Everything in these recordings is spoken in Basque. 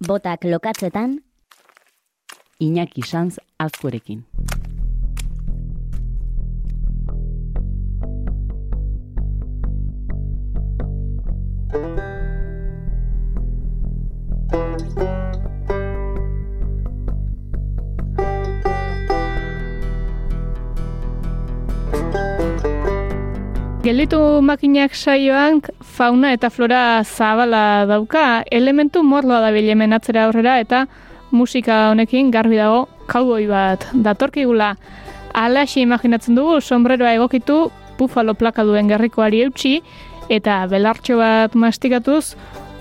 Botak lokatzetan, Iñaki Sanz azkorekin. Gelditu makinak saioan fauna eta flora zabala dauka, elementu morloa da bilemen atzera aurrera eta musika honekin garbi dago kauboi bat datorkigula. Alaxi imaginatzen dugu, sombreroa egokitu, bufalo plaka duen gerrikoari eutxi, eta belartxo bat mastikatuz,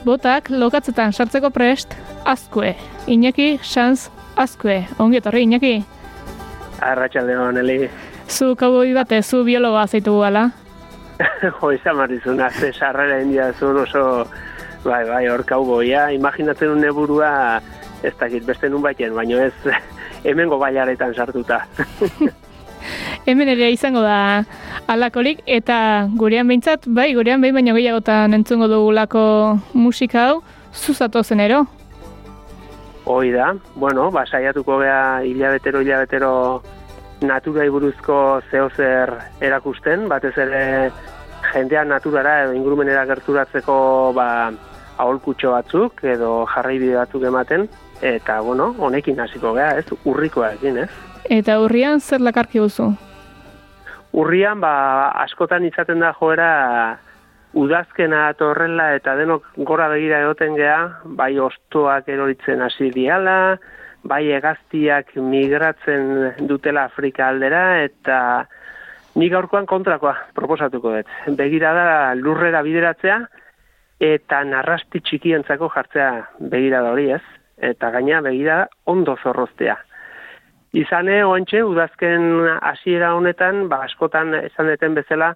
botak lokatzetan sartzeko prest, azkue. Iñaki, Sanz, azkue. Ongi etorri, Iñaki. Arratxalde hon, Eli. Zu kauboi bate, zu biologa zaitu gala. jo, izan marrizuna, ze sarrera india zuen oso, bai, bai, hor kauboia, imaginatzen un neburua, ez dakit, beste nun baiten, baino ez, hemengo baiaretan sartuta. Hemen ere izango da alakorik, eta gurean behintzat, bai, gurean behin baino gehiagotan entzungo dugulako musika hau, zuzatu zenero. Hoi da, bueno, ba, saiatuko gea hilabetero, hilabetero naturai buruzko zehozer erakusten, batez ere jendean naturara edo ingurumenera gerturatzeko ba, aholkutxo batzuk edo jarraibide batzuk ematen, eta, bueno, honekin hasiko gea, ez, urrikoa egin, ez? Eta urrian zer lakarki guzu? Urrian, ba, askotan izaten da joera udazkena torrela eta denok gora begira egoten gea, bai ostoak eroritzen hasi diala, bai egaztiak migratzen dutela Afrika aldera, eta ni gaurkoan kontrakoa proposatuko dut. Begira da lurrera bideratzea, eta narrasti txikientzako jartzea begira da hori ez, eta gaina begira ondo zorroztea. Izane, oantxe, udazken hasiera honetan, ba, askotan esan deten bezala,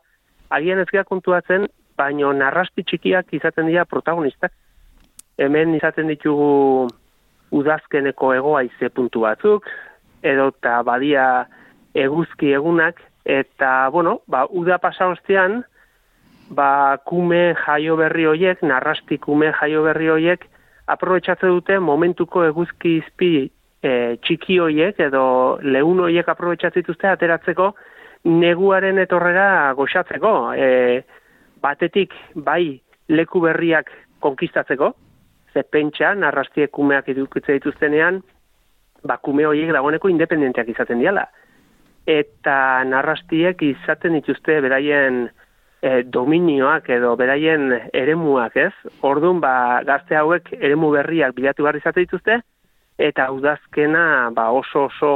agian ez kontuatzen, baino narrasti txikiak izaten dira protagonistak. Hemen izaten ditugu udazkeneko egoa puntu batzuk, edo eta badia eguzki egunak, eta, bueno, ba, uda pasa ostean, ba, kume jaio berri hoiek, narrasti kume jaio berri hoiek, aprobetxatze dute momentuko eguzki izpi e, txiki hoiek edo lehun hoiek aprobetsatzituzte ateratzeko neguaren etorrera goxatzeko. E, batetik bai leku berriak konkistatzeko, ze pentsa narrastiek kumeak edukitze dituztenean, ba kume hoiek dagoeneko independenteak izaten diala. Eta narrastiek izaten dituzte beraien e, dominioak edo beraien eremuak, ez? Ordun ba gazte hauek eremu berriak bilatu behar izate dituzte, eta udazkena ba, oso oso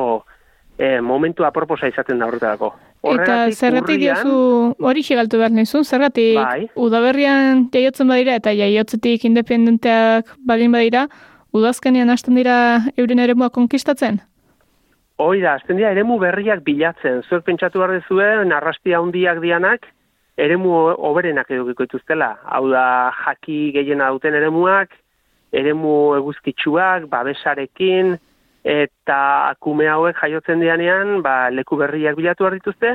e, momentu aproposa izaten da horretarako. Eta zergatik diozu hori xigaltu behar nizun, zergatik bai. udaberrian jaiotzen badira eta jaiotzetik independenteak badin badira, udazkenean hasten dira euren eremua konkistatzen? Hoi da, hasten dira eremu berriak bilatzen. Zuek pentsatu behar dezue, narrastia handiak dianak, eremu oberenak edukiko dituztela. Hau da, jaki gehiena duten eremuak, eremu eguzkitsuak, babesarekin, eta akume hauek jaiotzen dianean, ba, leku berriak bilatu behar dituzte,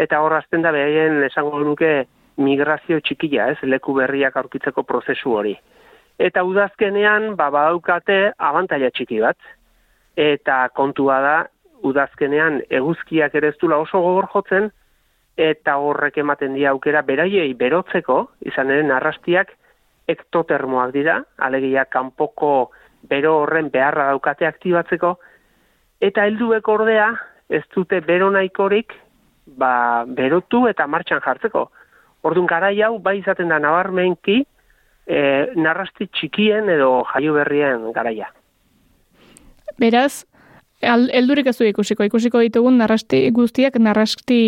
eta hor azten da behaien esango nuke migrazio txikia, ez, leku berriak aurkitzeko prozesu hori. Eta udazkenean, ba, badaukate abantaila txiki bat, eta kontua da, udazkenean eguzkiak ere ez oso gogor jotzen, eta horrek ematen dia aukera beraiei berotzeko, izan ere narrastiak, ektotermoak dira, alegia kanpoko bero horren beharra daukate aktibatzeko, eta helduek ordea ez dute bero nahikorik ba, berotu eta martxan jartzeko. Orduan garai hau bai izaten da nabarmenki e, narrasti txikien edo jaio berrien garaia. Beraz, heldurik ez du ikusiko, ikusiko ditugun narrasti guztiak narrasti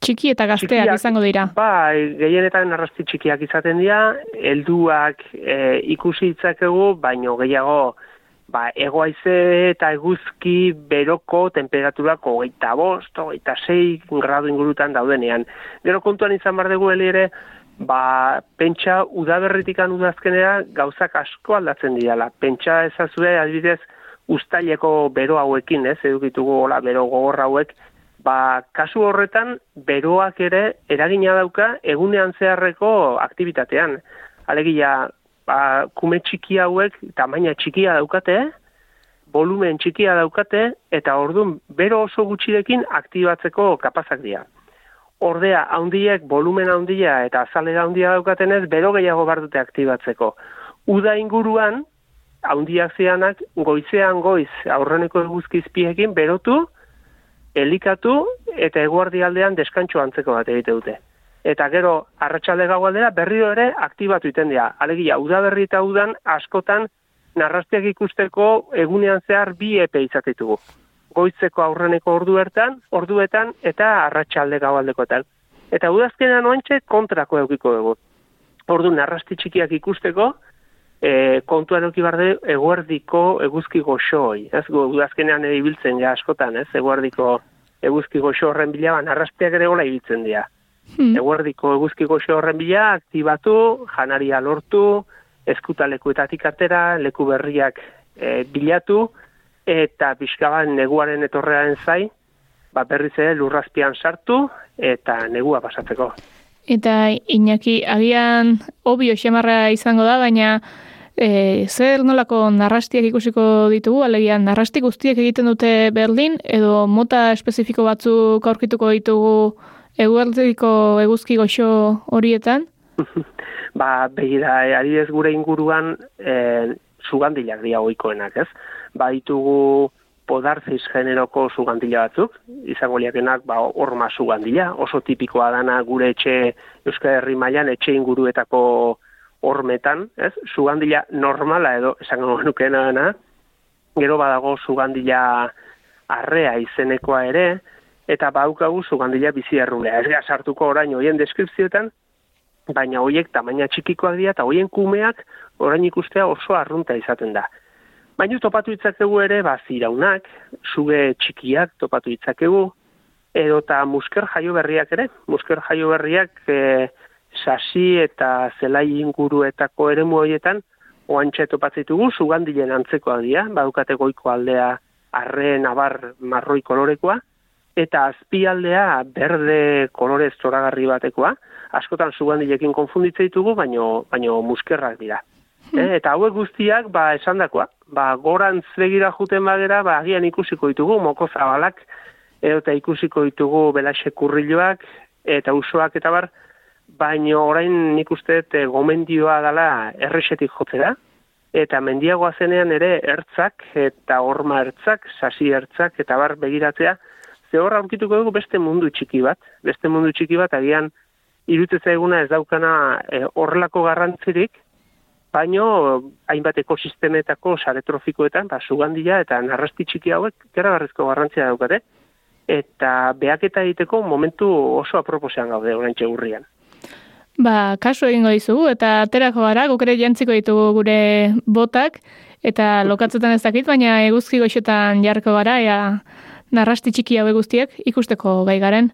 txiki eta gazteak izango dira. Ba, gehienetan narrasti txikiak izaten dira, helduak e, ikusi itzakegu, baino gehiago ba, egoaize eta eguzki beroko temperaturako geita bost, geita sei gradu ingurutan daudenean. Gero kontuan izan bar dugu ere, ba, pentsa udaberritikan udazkenera gauzak asko aldatzen dira. Pentsa ezazue, adibidez, ustaileko bero hauekin, ez, edukitugu hola, bero gogorra hauek, ba, kasu horretan beroak ere eragina dauka egunean zeharreko aktivitatean. Alegia, ba, kume txiki hauek, tamaina txikia daukate, volumen txikia daukate, eta orduan, bero oso gutxirekin aktibatzeko kapazak dira. Ordea, haundiek, volumen haundia eta azalera haundia daukatenez, bero gehiago bardute aktibatzeko. Uda inguruan, haundiak zianak, goizean goiz, aurreneko eguzkizpiekin, berotu, elikatu, eta eguardi aldean deskantxo antzeko bat egite dute. Eta gero, arratsalde gau aldera, berriro ere aktibatu iten dira. Alegia, uda berri eta udan, askotan, narrastiak ikusteko egunean zehar bi epe izatitugu. Goitzeko aurreneko ordu ertan, orduetan eta arratsalde gabaldekoetan. Eta udazkenan oantxe kontrako eukiko dugu. Ordu narrasti txikiak ikusteko, e, kontuan euki barde eguerdiko eguzki goxoi. Ez udazkenean ere ibiltzen ja askotan, ez? Eguerdiko eguzki goxo horren bila, ba, narrastiak ere gola ibiltzen dira. Hmm. Eguerdiko eguzki goxo horren bila, aktibatu, janaria lortu, eskutalekuetatik atera, leku berriak e, bilatu, eta pixkaban neguaren etorrearen zai, ba berriz ere lurrazpian sartu, eta negua pasatzeko. Eta Iñaki, agian obio xemarra izango da, baina e, zer nolako narrastiak ikusiko ditugu, alegian narrasti guztiek egiten dute Berlin, edo mota espezifiko batzuk aurkituko ditugu eguerdiko eguzki goxo horietan? ba, begira, e, ari ez gure inguruan e, zugandilak dia oikoenak, ez? Ba, ditugu podarziz generoko zugandila batzuk, izango liakenak, ba, orma zugandila, oso tipikoa dana gure etxe Euskal Herri mailan etxe inguruetako hormetan, ez? Zugandila normala edo, esango nukena dana, gero badago zugandila arrea izenekoa ere, eta baukagu zugandila bizi errulea. Ez sartuko orain hoien deskripzioetan, baina hoiek tamaina txikikoak dira eta hoien kumeak orain ikustea oso arrunta izaten da. Baina topatu itzakegu ere, ba, ziraunak, suge txikiak topatu itzakegu, edo eta musker jaio berriak ere, musker jaio berriak e, sasi eta zelai inguruetako ere horietan, oantxe topatzitugu, zugandilen antzekoa dira, badukate goiko aldea arre nabar marroi kolorekoa, eta azpialdea berde kolorez zoragarri batekoa, askotan zugandilekin konfunditzen ditugu, baino, baino muskerrak dira. Hmm. E, eta hauek guztiak, ba, esandakoa, ba, gorantz begira juten bagera, ba, agian ikusiko ditugu, moko zabalak, eta ikusiko ditugu belaxe kurriloak, eta usoak, eta bar, baino orain nik uste e, gomendioa dela erresetik jotzera, eta mendiagoa zenean ere ertzak, eta horma ertzak, sasi ertzak, eta bar begiratzea, ze hor aurkituko dugu beste mundu txiki bat, beste mundu txiki bat, agian, irutzeza eguna ez daukana e, horrelako garrantzirik, baino hainbat ekosistemetako sare trofikoetan, ba, sugandia eta narrasti txiki hauek gara garrizko garrantzia daukate, eta behaketa egiteko momentu oso aproposean gaude orain urrian. Ba, kasu egingo dizugu, eta aterako gara, gukere jantziko ditugu gure botak, eta lokatzetan ez dakit, baina eguzki goxetan jarko gara, ea narrasti txiki hau guztiek ikusteko gai garen.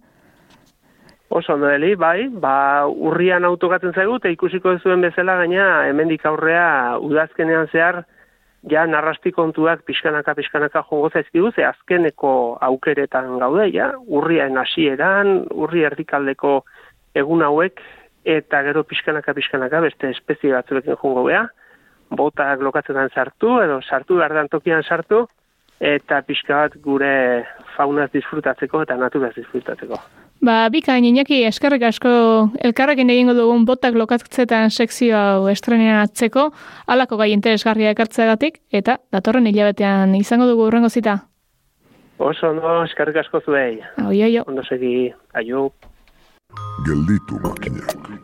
Oso ondo deli, bai, ba, urrian autokatzen zaigu, eta ikusiko zuen bezala gaina, hemendik aurrea udazkenean zehar, ja narrasti kontuak pixkanaka pixkanaka jongo zaizkigu, ze azkeneko aukeretan gaude, ja, urrian hasieran, urri erdikaldeko egun hauek, eta gero pixkanaka pixkanaka beste espezie batzuekin jongo beha, botak lokatzetan sartu, edo sartu behar tokian sartu, eta pixka bat gure faunaz disfrutatzeko eta naturaz disfrutatzeko. Ba, bika, inaki, eskerrik asko elkarrekin egingo dugun botak lokatzetan sekzio hau estrenean atzeko, alako gai interesgarria ekartzeagatik, eta datorren hilabetean izango dugu urrengo zita. Oso, no, eskerrik asko zuei. Aio, aio. Ondo segi, aio. Gelditu makinak.